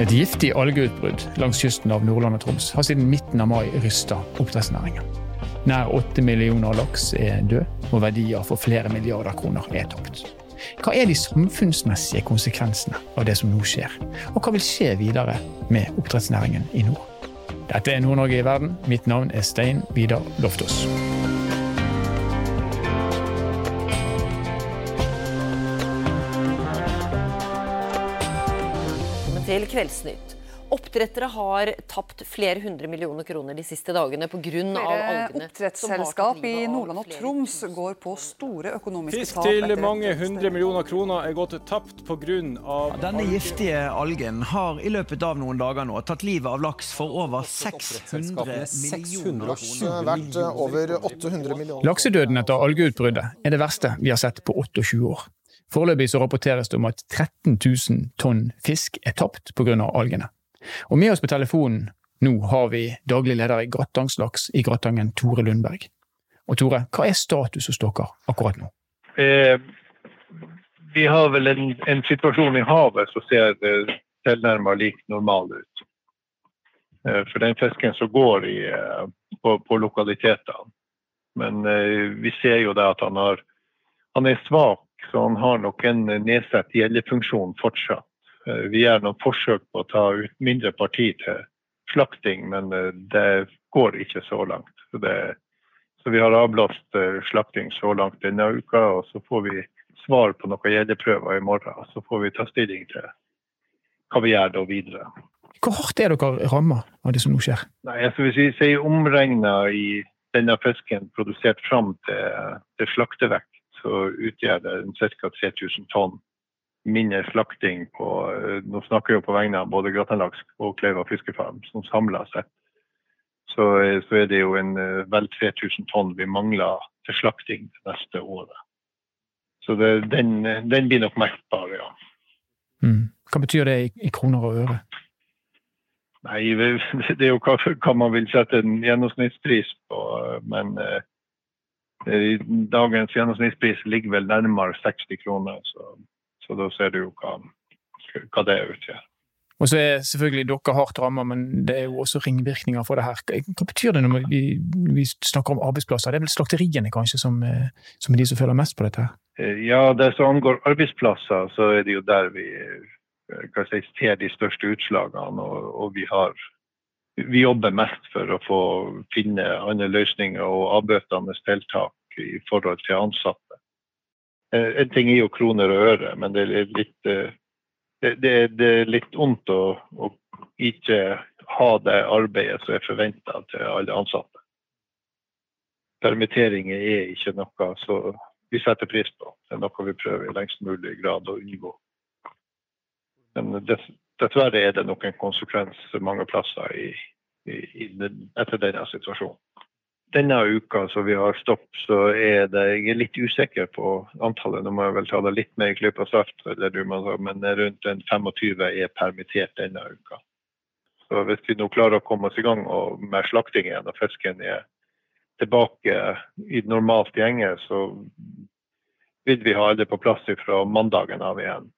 Et giftig algeutbrudd langs kysten av Nordland og Troms har siden midten av mai rysta oppdrettsnæringen. Nær åtte millioner laks er død, og verdier for flere milliarder kroner er tapt. Hva er de samfunnsmessige konsekvensene av det som nå skjer, og hva vil skje videre med oppdrettsnæringen i nord? Dette er Nord-Norge i verden. Mitt navn er Stein Vidar Loftaas. Til Kveldsnytt. Oppdrettere har tapt flere hundre millioner kroner de siste dagene pga. algene. Oppdrettsselskap i Nordland og Troms går på store økonomiske tap. Fisk til mange hundre millioner kroner er gått tapt pga. Denne giftige algen har i løpet av noen dager nå tatt livet av laks for over 600 millioner Verdt over 800 millioner. Laksedøden etter algeutbruddet er det verste vi har sett på 28 år. Foreløpig så rapporteres det om at 13 000 tonn fisk er tapt pga. algene. Og med oss på telefonen nå har vi daglig leder i Grattangslaks i Grattangen, Tore Lundberg. Og Tore, hva er status hos dere akkurat nå? Eh, vi har vel en, en, situasjon i havet som ser eh, tilnærmet lik normal ut. Eh, for den fisken som går i, eh, på, på lokalitetene. Men eh, vi ser jo det at han, har, han er svak så han har nok en nedsatt gjeldefunksjon fortsatt. Eh, vi gjør noen forsøk på å ta ut mindre parti til slakting, men eh, det går ikke så langt. Så, det, så vi har avblåst eh, slakting så langt denne uka, og så får vi svar på noen gjeldeprøver i morgen. Så får vi ta stilling til hva vi gjør da videre. Hvor hardt er dere ramma av det som nå skjer? Nei, altså Hvis vi sier omregna i denne fisken produsert fram til, til slaktevekt, så utgjør det ca. 3000 tonn mindre slakting på eh, Nå snakker jeg på vegne av både Gratanlaks og Kleiva fiskefarm, som samla sett. Så, eh, så, er det jo en eh, vel 3000 tonn vi mangler til slakting det neste året. Så det, den, den, blir nok merkbar, ja. Mm. Hva betyr det i, i, kroner og øre? Nei, Det er jo hva, hva man vil sette en gjennomsnittspris på. Men dagens gjennomsnittspris ligger vel nærmere 60 kroner, så, så da ser du jo hva, hva det utgjør. Og så er selvfølgelig dere hardt rammet, men det er jo også ringvirkninger for det her. Hva betyr det når vi, vi snakker om arbeidsplasser? Det er vel slakteriene kanskje som, eh, som, er de som føler mest på dette? her? Eh, ja, det som angår arbeidsplasser, så er det jo der vi si, ser de største utslagene. Og, og vi har vi jobber mest for å få finne andre løsninger og avbøtende tiltak i forhold til ansatte. Eh, en ting er jo kroner og øre, men det er litt, eh, det, det, det er litt ondt å, å, ikke ha det arbeidet som er forventa til alle ansatte. Permitteringer er ikke noe så vi setter pris på. Det er noe vi prøver i lengst mulig grad å unngå. Men det, dessverre er det nok en konsekvens mange plasser i, i, i etter denne situasjonen. Denne uka som vi har stopp, så er det, jeg er litt usikker på antallet. Nå må jeg vel ta det litt med i klypa salt, men rundt 25 er permittert denne uka. Så Hvis vi nå klarer å komme oss i gang med slakting igjen, og fisken er tilbake i normalt gjenge, så vil vi ha alle på plass fra mandagen av igjen.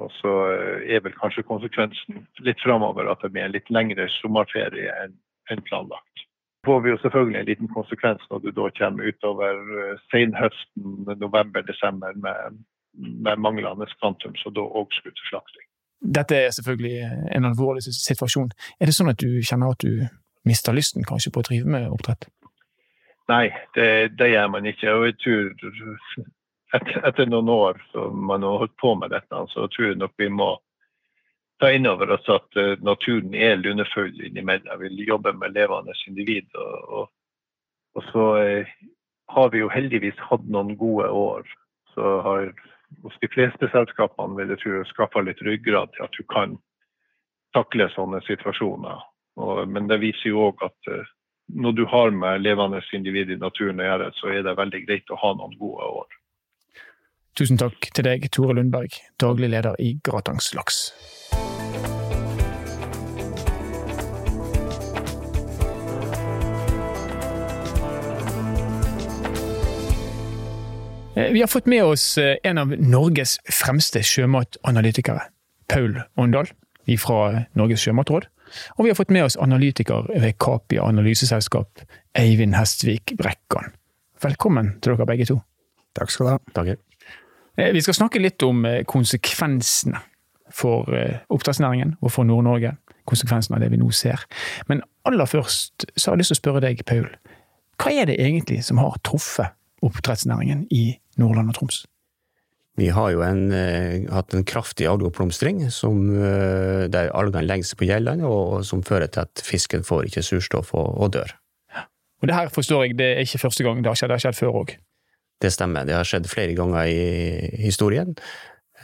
Og så eh, er vel kanskje konsekvensen litt framover at det blir en litt lengre sommerferie enn planlagt. Så får vi jo selvfølgelig en liten konsekvens når du da kommer utover eh, senhøsten, november-desember med, med, manglende kvantum, så da òg skulle slakting. Dette er selvfølgelig en alvorlig situasjon. Er det sånn at du kjenner at du mister lysten kanskje på å drive med oppdrett? Nei, det, det gjør man ikke. Og jeg tror etter, etter, noen år som man har holdt på med dette, så tror jeg nok vi må ta inn over oss at uh, naturen er lunefull innimellom. Vi jobber med levende individ. Og, og, og så uh, har vi jo heldigvis hatt noen gode år. Så har hos de fleste selskapene vil jeg tro skaffa litt ryggrad til at du kan takle sånne situasjoner. Og, men det viser jo òg at uh, når du har med levende individ i naturen å gjøre, så er det veldig greit å ha noen gode år. Tusen takk til deg, Tore Lundberg, daglig leder i Gratangs Laks. Eh, vi har fått med oss eh, en av Norges fremste sjømatanalytikere, Paul Åndal. fra Norges sjømatråd. Og vi har fått med oss analytiker ved Capia analyseselskap, Eivind Hestvik Brekkan. Velkommen til dere begge to. Takk skal du ha. Takk. Eh, Vi skal snakke litt om eh, konsekvensene for eh, oppdrettsnæringen og for Nord-Norge. Konsekvensene av det vi nå ser. Men aller først så har jeg lyst til å spørre deg, Paul. Hva er det egentlig som har truffet oppdrettsnæringen i Nordland og Troms? Vi har jo en, hatt en kraftig algeoppblomstring, som, der algene legger seg på gjellene, og som fører til at fisken får ikke surstoff og, og dør. Og det her forstår jeg, det er ikke første gang det har skjedd, det har skjedd før òg. Det stemmer. Det har skjedd flere ganger i historien,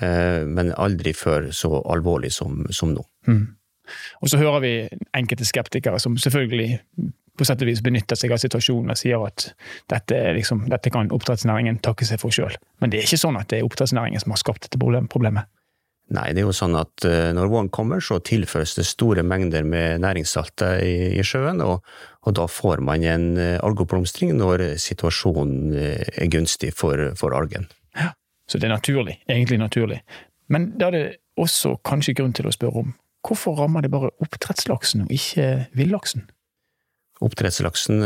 eh, men aldri før så alvorlig som, som nå. Og så hører vi enkelte skeptikere som selvfølgelig på sett og vis benytter seg av situasjonen og sier at dette, liksom, dette kan oppdrettsnæringen takke seg for sjøl. Men det er ikke sånn at det er oppdrettsnæringen som har skapt dette problemet. Nei, det er jo sånn at eh, når våren kommer, så tilføres det store mengder med næringssalter i, i sjøen, og, og da får man en eh, algeoppblomstring når situasjonen eh, er gunstig for, for algen. Så det er naturlig, egentlig naturlig. Men da er det også kanskje grunn til å spørre om hvorfor rammer det bare oppdrettslaksen og ikke villaksen? Oppdrettslaksen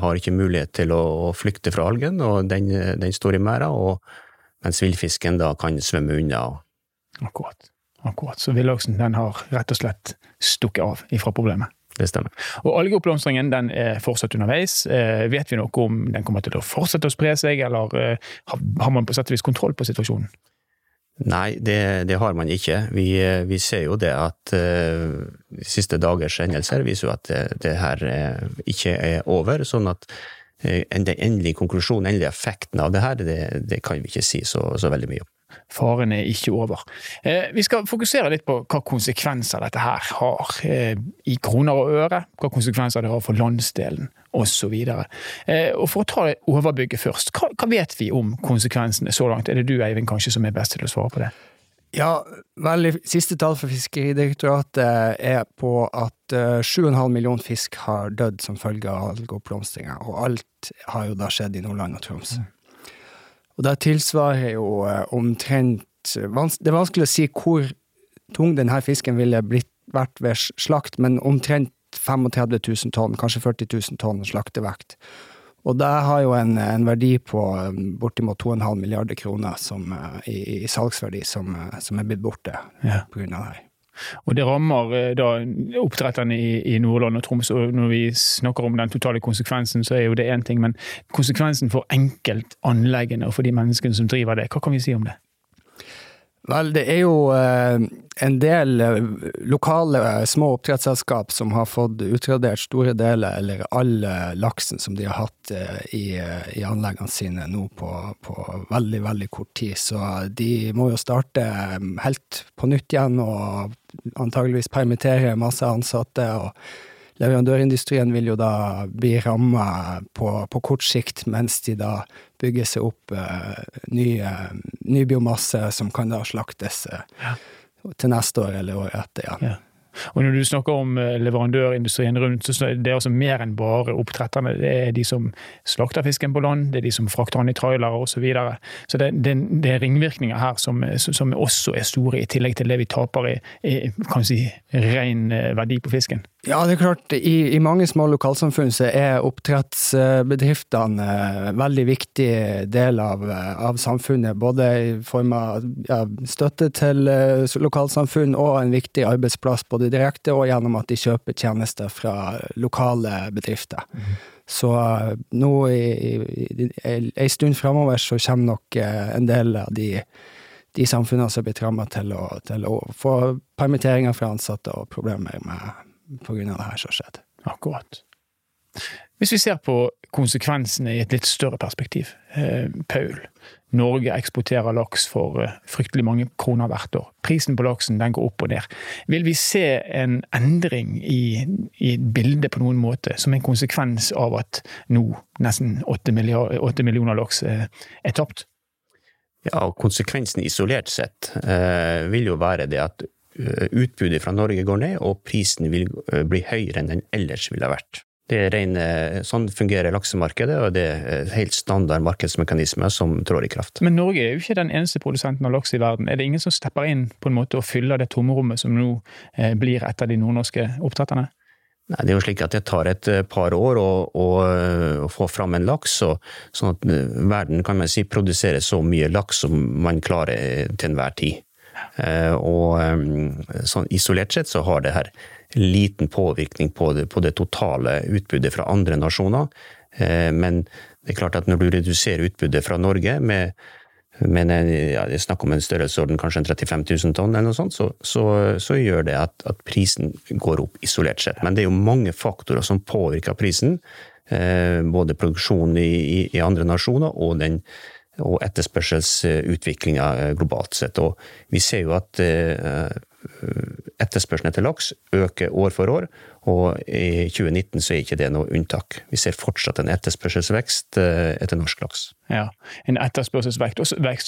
har ikke mulighet til å flykte fra algen, og den, den står i merda, mens villfisken da kan svømme unna. Akkurat. Akkurat. Så villaksen den har rett og slett stukket av ifra problemet. Det stemmer. Og algeoppblomstringen den er fortsatt underveis. Eh, vet vi noe om den kommer til å fortsette å spre seg, eller eh, har, man på sett og vis kontroll på situasjonen? Nei, det, det har man ikke. Vi, eh, vi ser jo det at eh, siste dagers hendelser viser jo at det, det her eh, ikke er over. Sånn at eh, den endelige konklusjonen, den endelige effekten av det her, det, det kan vi ikke si så, så veldig mye om. Faren er ikke over. Eh, vi skal fokusere litt på hva konsekvenser dette her har eh, i kroner og øre, hva konsekvenser det har for landsdelen osv. Eh, for å ta det overbygget først, hva, hva vet vi om konsekvensene så langt? Er det du Eivind kanskje som er best til å svare på det? Ja, vel, siste tall fra Fiskeridirektoratet er på at eh, 7,5 millioner fisk har dødd som følge av algeoppblomstringa, og alt har jo da skjedd i Nordland og Troms. Og det tilsvarer jo eh, omtrent Det er vanskelig å si hvor tung denne fisken ville blitt, vært ved slakt, men omtrent 35 000 tonn, kanskje 40 000 tonn slaktevekt. Og det har jo en, en verdi på eh, bortimot 2,5 milliarder kroner som, eh, i, i salgsverdi som, eh, som er blitt borte Ja. på grunn av det her. Og det rammer eh, da oppdretterne i, i Nordland og Troms, og når vi snakker om den totale konsekvensen, så er jo det én ting, men konsekvensen for enkeltanleggene og for de menneskene som driver det, hva kan vi si om det? Vel, det er jo eh, en del eh, lokale eh, små oppdrettsselskap som har fått utradert store deler, eller all laksen som de har hatt i, i anleggene sine nå på, på veldig, veldig kort tid. Så de må jo starte helt på nytt igjen og antageligvis permittere masse ansatte. og Leverandørindustrien vil jo da bli ramma på, på kort sikt, mens de da bygger seg opp eh, ny, eh, ny biomasse som kan da slaktes ja. til neste år eller året etter igjen. Ja. Og når du snakker om eh, leverandørindustrien rundt, så er det altså mer enn bare oppdretterne. Det er de som slakter fisken på land, det er de som frakter den i trailere osv. Så, videre. så det, det, det er ringvirkninger her som, som også er store, i tillegg til det vi taper i, i kan vi si, ren eh, verdi på fisken. Ja, det er klart. I, i mange små lokalsamfunn så er oppdrettsbedriftene en veldig viktig del av, eh, av samfunnet. Både i form av ja, støtte til eh, lokalsamfunn og en viktig arbeidsplass, både direkte og gjennom at de kjøper tjenester fra lokale bedrifter. Så eh, nå ei stund framover så kommer nok eh, en del av de de samfunnene som blir ramma til, til å få permitteringer fra ansatte og problemer med på grunn av det her som har skjedd. Akkurat. Hvis vi ser på konsekvensene i et litt større perspektiv. Eh, Paul, Norge eksporterer laks for eh, fryktelig mange kroner hvert år. Prisen på laksen den går opp og ned. Vil vi se en endring i, i bildet på noen måte, som en konsekvens av at nå nesten åtte millioner laks eh, er tapt? Ja, konsekvensen isolert sett eh, vil jo være det at utbudet fra Norge går ned, og prisen vil eh, bli høyere enn den ellers ville vært. Det er rene, sånn fungerer laksemarkedet, og det er helt standard markedsmekanismer som trår i kraft. Men Norge er jo ikke den eneste produsenten av laks i verden. Er det ingen som stepper inn på en måte og fyller det tomrommet som nå eh, blir etter de nordnorske oppdretterne? Nei, Det er jo slik at det tar et eh, par år å, å, å få fram en laks, og, sånn at verden kan man si produserer så mye laks som man klarer til enhver tid. Og sånn isolert sett så har det her liten påvirkning på det, på det totale utbudet fra andre nasjoner. Eh, men det er klart at når du reduserer utbudet fra Norge med men ja, det er snakk om en størrelsesorden kanskje 35 000 tonn, eller noe sånt, så, så, så gjør det at, at, prisen går opp isolert sett. Men det er jo mange faktorer som påvirker prisen. Eh, både produksjonen i, i, andre nasjoner og, den, og etterspørselsutviklinga eh, globalt sett. Og vi ser jo at eh, etterspørselen etter laks øker år for år, og i 2019 så er ikke det noe unntak. Vi ser fortsatt en etterspørselsvekst eh, etter norsk laks. Ja, en etterspørselsvekst.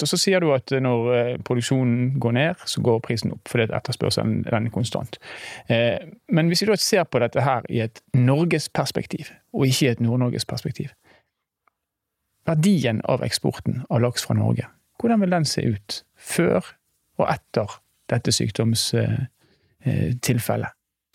Og så sier du at når produksjonen går ned, så går prisen opp, fordi etterspørselen er konstant. Men hvis vi da ser på dette her i et norgesperspektiv, og ikke i et Nord-Norges perspektiv. Verdien av eksporten av laks fra Norge, hvordan vil den se ut før og etter dette sykdomstilfellet.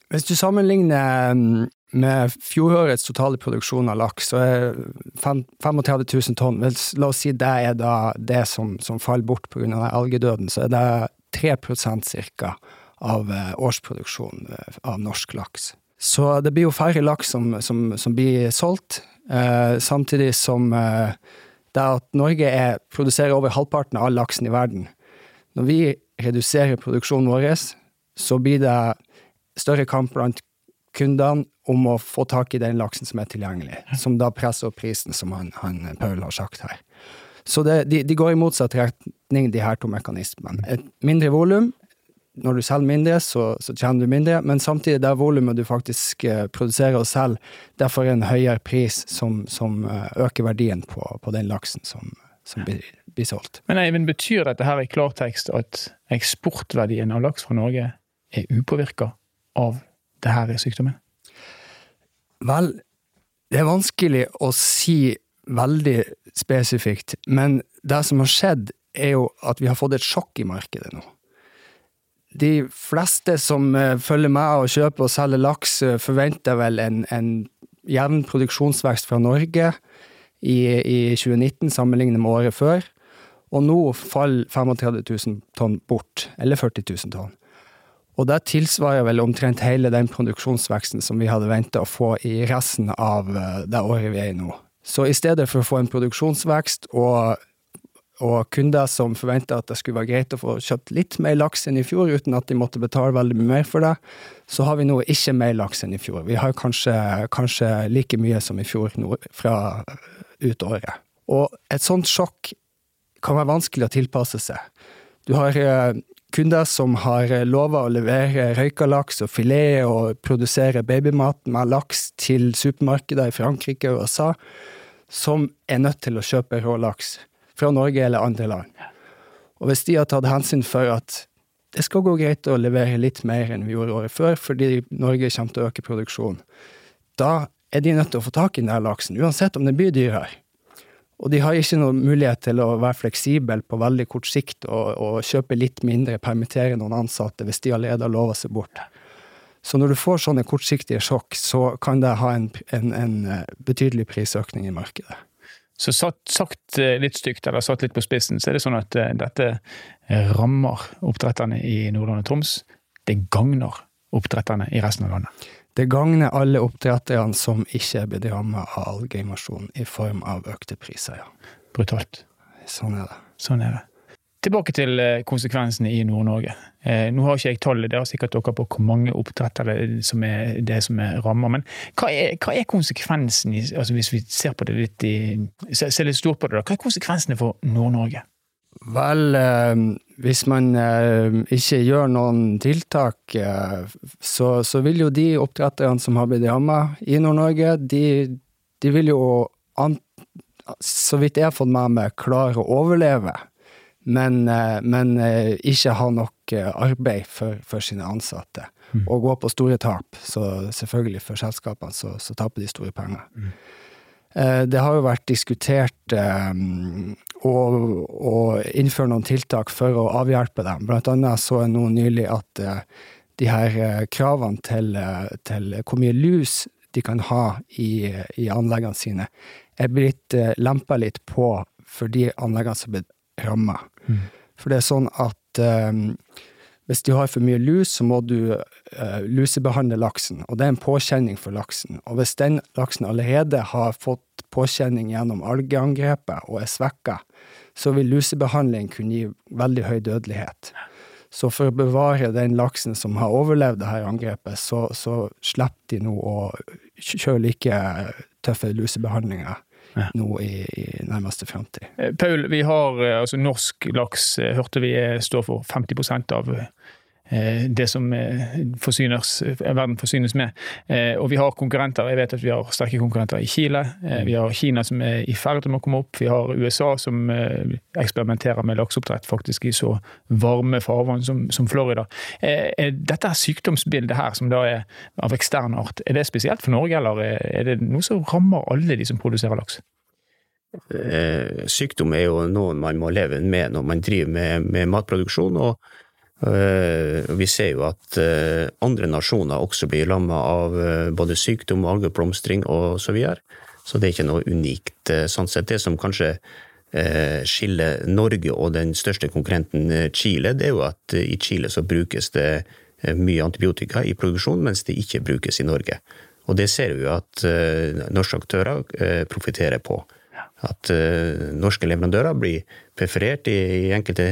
Hvis du sammenligner mm, med fjorårets totale produksjon av laks, så er 35 000 tonn La oss si det er da det som, som faller bort pga. algedøden, så er det 3% ca. av eh, årsproduksjonen eh, av norsk laks. Så det blir jo færre laks som, som, som blir solgt, eh, samtidig som eh, det at Norge er, produserer over halvparten av laksen i verden. Når vi reduserer produksjonen vår, så blir det større kamp blant kundene om å få tak i den laksen som er tilgjengelig, som da presser opp prisen, som han, han Paul har sagt her. Så det, de, de, går i motsatt retning, de her to mekanismene. Et mindre volum. Når du selger mindre, så, så tjener du mindre, men samtidig det volumet du faktisk uh, produserer og selger, derfor er en høyere pris som, som uh, øker verdien på, på den laksen som, som blir, blir, solgt. Men Eivind, betyr dette her i klartekst at eksportverdien av laks fra Norge er upåvirka av det her sykdommen? Vel, det er vanskelig å si veldig spesifikt, men det som har skjedd, er jo at vi har fått et sjokk i markedet nå. De fleste som eh, følger med og kjøper og selger laks, eh, forventer vel en, en jevn produksjonsvekst fra Norge i, i 2019 sammenlignet med året før. Og nå faller 35 000 tonn bort, eller 40 000 tonn. Og det tilsvarer vel omtrent hele den produksjonsveksten som vi hadde venta å få i resten av eh, det året vi er i nå. Så i stedet for å få en produksjonsvekst og, og kunder som forventa at det skulle være greit å få kjøpt litt mer laks enn i fjor, uten at de måtte betale veldig mye mer for det, så har vi nå ikke mer laks enn i fjor. Vi har kanskje, kanskje like mye som i fjor nå, fra ut året. Og et sånt sjokk kan være vanskelig å tilpasse seg. Du har eh, kunder som har lova å levere røyka laks og filet og produsere babymat med laks til supermarkeder i Frankrike og USA, som er nødt til å kjøpe rå laks fra Norge eller andre land. Og hvis de har tatt hensyn for at det skal gå greit å levere litt mer enn vi gjorde året før, fordi Norge kommer til å øke produksjonen, da er de nødt til å få tak i den laksen, uansett om det blir dyrere. Og de har ikke noen mulighet til å være fleksibel på veldig kort sikt og, og kjøpe litt mindre, permittere noen ansatte hvis de allerede har lova seg bort. Så når du får sånne kortsiktige sjokk, så kan det ha en, en, en eh, betydelig prisøkning i markedet. Så sagt, sagt, eh, litt stygt, eller satt litt på spissen, så er det sånn at uh, dette rammer oppdretterne i Nordland og Troms. Det gagner oppdretterne i resten av landet. Det gagner alle oppdretterne som ikke er blitt rammet av algeinvasjon i form av økte priser, ja. Brutalt. Sånn er det. Sånn er det. Tilbake til eh, konsekvensene i Nord-Norge. Eh, nå har ikke jeg tallet, det har sikkert dere på hvor mange oppdrettere som er det som er rammer. Men hva er, hva er konsekvensen, i, altså hvis vi ser på det litt i, ser litt stort på det, da, hva er konsekvensene for Nord-Norge? Vel, eh, hvis man eh, ikke gjør noen tiltak, eh, så, så, vil jo de oppdretterne som har blitt ramma i Nord-Norge, de, de, vil jo, så vidt jeg har fått med meg, klare å overleve. Men, men ikke ha nok arbeid for, for sine ansatte. Mm. Og gå på store tap. Så selvfølgelig, for selskapene så, så taper de store penger. Mm. Det har jo vært diskutert um, å, å, innføre noen tiltak for å avhjelpe dem. Blant annet så jeg nå nylig at uh, de her kravene til, til, hvor mye lus de kan ha i, i anleggene sine, er blitt lempa litt på for de anleggene som er blitt ramma. Mm. For det er sånn at eh, hvis du har for mye lus, så må du eh, lusebehandle laksen, og det er en påkjenning for laksen. Og hvis den laksen allerede har fått påkjenning gjennom algeangrepet og er svekka, så vil lusebehandling kunne gi veldig høy dødelighet. Så for å bevare den laksen som har overlevd dette angrepet, så, så slipper de nå å kjøre like tøffe lusebehandlinger ja. nå i, i, nærmeste framtid. Eh, Paul, vi har eh, altså norsk laks, hørte vi står for 50% av Eh, det som eh, forsyners, eh, verden forsynes med. Og vi har konkurrenter. Jeg vet at vi har sterke konkurrenter i Chile. Vi har Kina som er i ferd med å komme opp. Vi har USA som eksperimenterer med lakseoppdrett faktisk i så varme farvann som, som Florida. Dette sykdomsbildet her, som da er av ekstern art, er det spesielt for Norge, eller er det noe som rammer alle de som produserer laks? Sykdom er jo noe man må leve med når man driver med, med matproduksjon. og Eh, vi ser jo at eh, andre nasjoner også blir lammet av eh, både sykdom, algeblomstring osv. Så, så det er ikke noe unikt sånn sett. Det som kanskje skiller Norge og den største konkurrenten Chile, det er jo at i Chile så brukes det mye antibiotika i produksjon, mens det ikke brukes i Norge. Og det ser vi jo at norske aktører profitterer på. At norske leverandører blir preferert i enkelte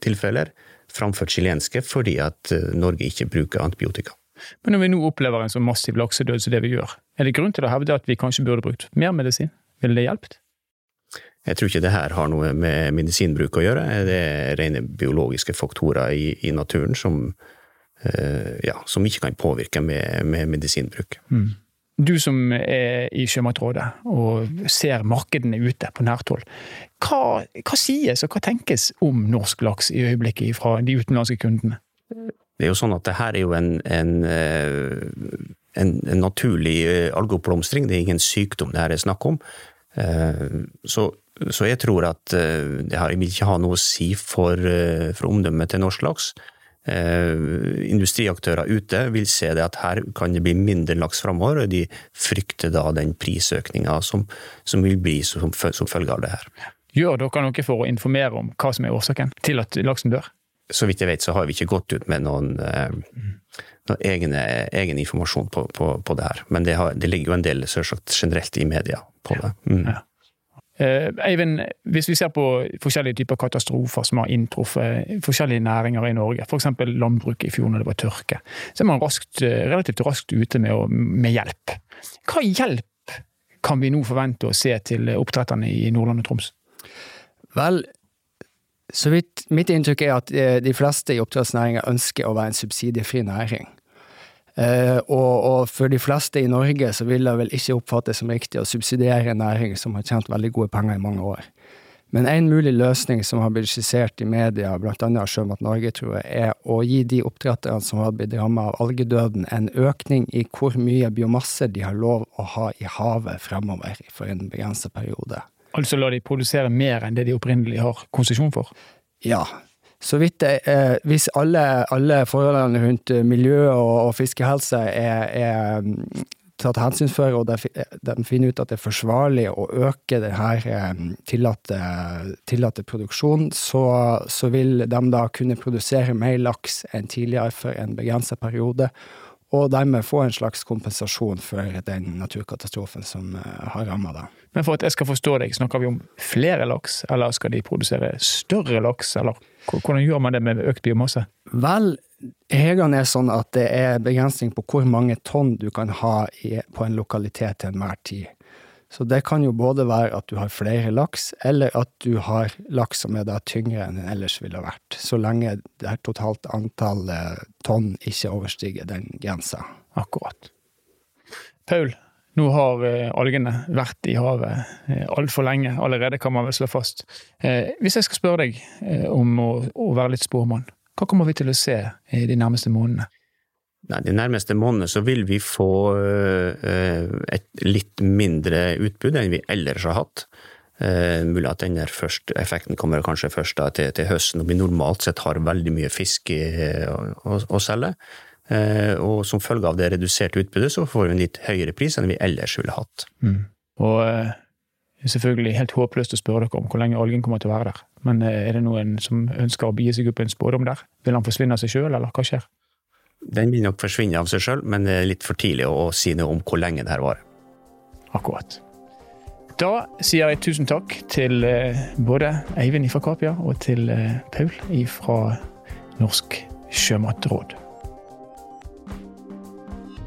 tilfeller framfor chilenske fordi at eh, Norge ikke bruker antibiotika. Men når vi nå opplever en så massiv laksedød som det vi gjør, er det grunn til å hevde at vi kanskje burde brukt mer medisin? Ville det hjulpet? Jeg tror ikke det her har noe med medisinbruk å gjøre. Det er rene biologiske faktorer i, i naturen som, eh, ja, som, ikke kan påvirke med, med medisinbruk. Mm. Du som er i Sjømatrådet og ser markedene ute på nært hold. Hva, hva, sies og hva tenkes om norsk laks i øyeblikket fra de utenlandske kundene? Det er jo sånn at det her er jo en, en, eh, en, en naturlig algoplomstring, det er ingen sykdom det her er snakk om. Eh, så, så jeg tror at det her vil ikke ha noe å si for, for omdømmet til norsk laks. Eh, industriaktører ute vil se det at her kan det bli mindre laks framover, og de frykter da den prisøkninga som, som, vil bli som, som, følge av det her. Gjør dere noe for å informere om hva som er årsaken til at laksen dør? Så vidt jeg vet, så har vi ikke gått ut med noen, eh, noen egne, egen informasjon på, på, på, det her. Men det, har, det ligger jo en del selvsagt generelt i media på det. Mm. Ja. Eh, Eivind, hvis vi ser på forskjellige typer katastrofer som har inntruffet forskjellige næringer i Norge, f.eks. landbruket i fjor når det var tørke, så er man raskt, eh, relativt raskt ute med, med, hjelp. Hva hjelp kan vi nå forvente å se til oppdretterne i Nordland og Troms? Vel, så vidt mitt inntrykk er at eh, de fleste i oppdrettsnæringa ønsker å være en subsidiefri næring. Og, for de fleste i Norge så vil det vel ikke oppfattes som riktig å subsidiere en næring som har tjent veldig gode penger i mange år. Men en mulig løsning som har blitt skissert i media, bl.a. av Sjømat Norge, tror jeg, er å gi de oppdretterne som har blitt rammet av algedøden, en økning i hvor mye biomasse de har lov å ha i havet fremover for en begrenset periode. Altså la de produsere mer enn det de opprinnelig har konsesjon for? Ja, så vidt jeg, eh, Hvis alle, alle, forholdene rundt miljø og, og fiskehelse er, er mm, tatt hensyn for, og de, finner ut at det er forsvarlig å øke denne tillatte, tillatte produksjonen, så, så, vil de da kunne produsere mer laks enn tidligere for en begrenset periode, og dermed få en slags kompensasjon for den naturkatastrofen som eh, har ramma dem. Men for at jeg skal forstå deg, snakker vi om flere laks, eller skal de produsere større laks, eller hvordan gjør man det med økt biomasse? Vel, reglene er sånn at det er begrensning på hvor mange tonn du kan ha i, på en lokalitet til enhver tid. Så det kan jo både være at du har flere laks, eller at du har laks som er da tyngre enn den ellers ville vært. Så lenge det totalt antall tonn ikke overstiger den grensa. Akkurat. Paul, Nå har eh, algene vært i havet eh, altfor lenge allerede, kan man vel slå fast. Eh, hvis jeg skal spørre deg om å, å være litt spåmann, hva kommer vi til å se i de nærmeste månedene? Nei, De nærmeste månedene så vil vi få et litt mindre utbud enn vi ellers har hatt. Eh, mulig at denne først, effekten kommer kanskje først da, til, til, høsten, når vi normalt sett har veldig mye fisk å, å, selge. Eh, og som følge av det reduserte utbudet, så får vi en litt høyere pris enn vi ellers ville hatt. Mm. Og eh, selvfølgelig helt håpløst å spørre dere om hvor lenge algen kommer til å være der. Men eh, er det noen som ønsker å bie seg opp en spådom der? Vil han forsvinne av seg sjøl, eller hva skjer? Den vil nok forsvinne av seg sjøl, men det er litt for tidlig å si noe om hvor lenge det her varer. Akkurat. Da sier jeg tusen takk til både Eivind fra Kapia og til Paul fra Norsk sjømatråd.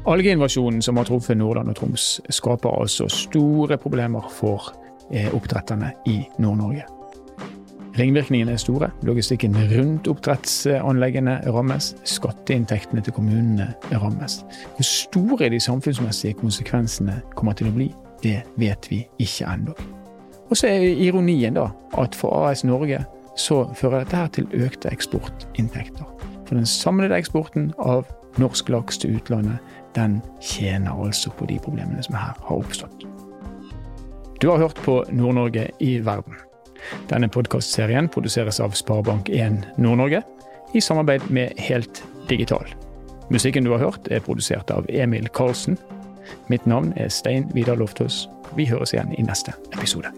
Algeinvasjonen som har truffet Nordland og Troms, skaper altså store problemer for eh, oppdretterne i Nord-Norge. Ringvirkningene er store. Logistikken rundt oppdrettsanleggene rammes. Skatteinntektene til kommunene rammes. Hvor store de samfunnsmessige konsekvensene kommer til å bli, det vet vi ikke ennå. Og så er ironien da at for AS Norge så fører dette til økte eksportinntekter. For den samlede eksporten av norsk laks til utlandet, den tjener altså på de problemene som her har oppstått. Du har hørt på Nord-Norge i verden. Denne podkastserien produseres av Sparebank1 Nord-Norge i samarbeid med Helt Digital. Musikken du har hørt, er produsert av Emil Karlsen Mitt navn er Stein Vidar Loftaas. Vi høres igjen i neste episode.